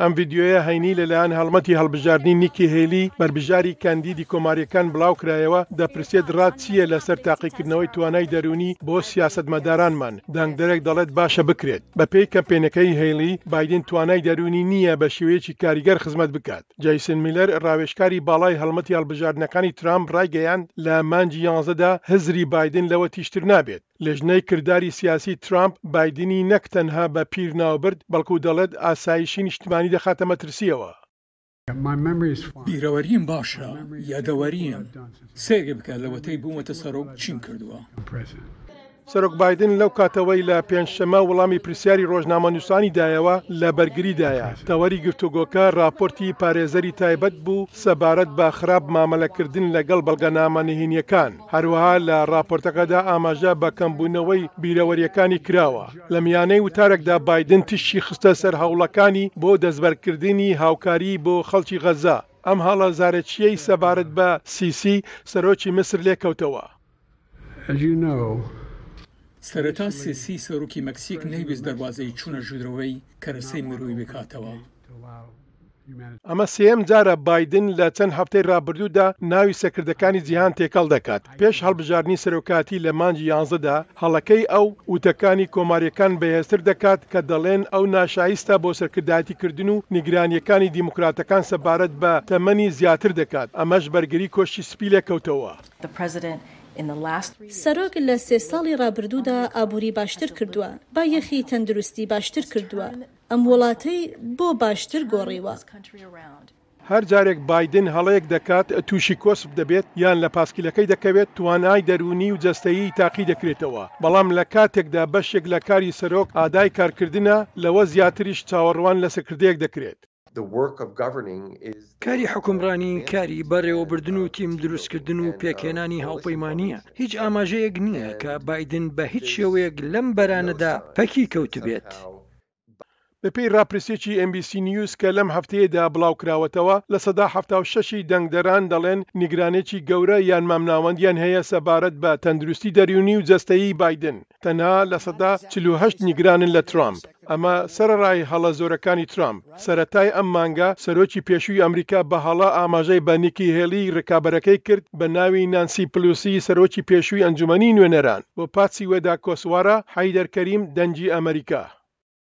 ئەم ڤیدیۆیە هەینی لەلایەن هەڵمەتی هەڵبژاردنی نیکی هێلی، بەربژاری کاندیدی کۆمارییەکان بڵاوکرایەوە، دەپرسێت ڕات چییە لەسەر تاقیکردنەوەی توانای دەروونی بۆ سیاسەتمەدارانمان، دەنگدەرێک دەڵێت باشە بکرێت. بەپێی کەمپەینەکەی هێلی، بایدن توانای دەروونی نییە بە شێوەیەکی کاریگەر خزمەت بکات. جەیسن میلەر، ڕاوێژکاری باڵای هەڵمەتی هەڵبژاردنەکانی ترامپ ڕایگەیاند، لە مانگی یانزەدا هزری بایدن لەوە تیژتر نابێت. لیژنەی کرداری سیاسی ترامپ بایدنی نەک تەنها بە پیر ناوبرد، بەڵکو دەڵێت ئاسایشی نیشتمانی دەخاتە مەترسییەوە. بیرەوەریم باشە، یادەوەریم سەیرێ بکە لەوەتەی بوومەتە سەرۆک چیم کردووە. سەرۆک بایدن لەو کاتەوەی لە پێنجشەممە وڵامی پرسیاری رۆژنامەنووسانی دایەوە لە بەرگریدایە، تەوەری گرتوگۆکە راپۆرتی پارێزەری تایبەت بوو سەبارەت بە خراپ مامەلەکردن لەگەڵ بەڵگەنامە نهێنییەکان. هەروەها لە ڕاپۆرتەکەدا ئاماژە بە کەمبوونەوەی بیرەوەرییەکانی کراوە. لە میانەی وتارێکدا بایدن تیشکی خستە سەر هەوڵەکانی بۆ دەستبەرکردنی هاوکاری بۆ خەڵکی غەززە، ئەم هەڵەزارەکییەی سەبارەت بە سیسی، سەرۆکی میسر لێکەوتەوە. سەرەتا سیسی، سەرۆکی مەکسیک نەیویست دەروازەی چوونە ژوورەوەی کەرەسەی مروی بکاتەوە. ئەمە سێیەم جارە بایدن لە چەند هەفتەی رابردوودا ناوی سەرکردەکانی جیهان تێکەڵ دەکات، پێش هەڵبژاردنی سەرۆکایەتی لە مانگی یانزەدا، هەڵەکەی ئەو، وتەکانی کۆمارییەکان بەهێزتر دەکات کە دەڵێن ئەو ناشایستە بۆ سەرکردایەتیکردن و نیگرانییەکانی دیموکراتەکان سەبارەت بە تەمەنی زیاتر دەکات، ئەمەش بەرگری کۆشکی سپی لێکەوتەوە. سەرۆک لە سێ ساڵی رابردوودا ئابووری باشتر کردووە، بایەخی تەندروستی باشتر کردووە، ئەم وڵاتەی بۆ باشتر گۆڕیوە. هەر جارێک بایدن هەڵەیەک دەکات، تووشی کۆسپ دەبێت یان لە پاسکیلەکەی دەکەوێت، توانای دەروونی و جەستەیی تاقی دەکرێتەوە، بەڵام لە کاتێکدا بەشێک لە کاری سەرۆک ئادای کارکردنە، لەوە زیاتریش چاوەڕوان لە سکرتێک دەکرێت. کاری حوکمڕانی کاری بەڕێوەبردن و تیم دروستکردن و پێکهێنانی هاوپەیمانییە، هیچ ئاماژەیەک نییە کە بایدن بە هیچ شێوەیەک لەم بەرانەدا پەکی کەوتبێت. بەپێی راپرسییەکی ئێن بی سی نیوز کە لەم هەفتەیەدا بڵاوکراوەتەوە، لە سەدا حەفتا و شەش ی دەنگدەران دەڵێن نیگرانێکی گەورە یان مامناوەندیان هەیە سەبارەت بە تەندروستی دەریونی و جەستەیی بایدن. تەنها لە سەدا چل و هەشت نیگرانن لە ترامپ. ئەمە سەرەڕای هەڵە زۆرەکانی ترامپ. سەرەتای ئەم مانگە سەرۆکی پێشووی ئەمریکا بە هەڵە ئاماژەی بە نیکی هێلی رکابەرەکەی کرد بە ناوی نانسی پلوسی سەرۆکی پێشووی ئەنجومەنی نوێنەران و پاتسی وێدا کۆسوارا حەیدەر کەریم دەنگی ئەمریکا.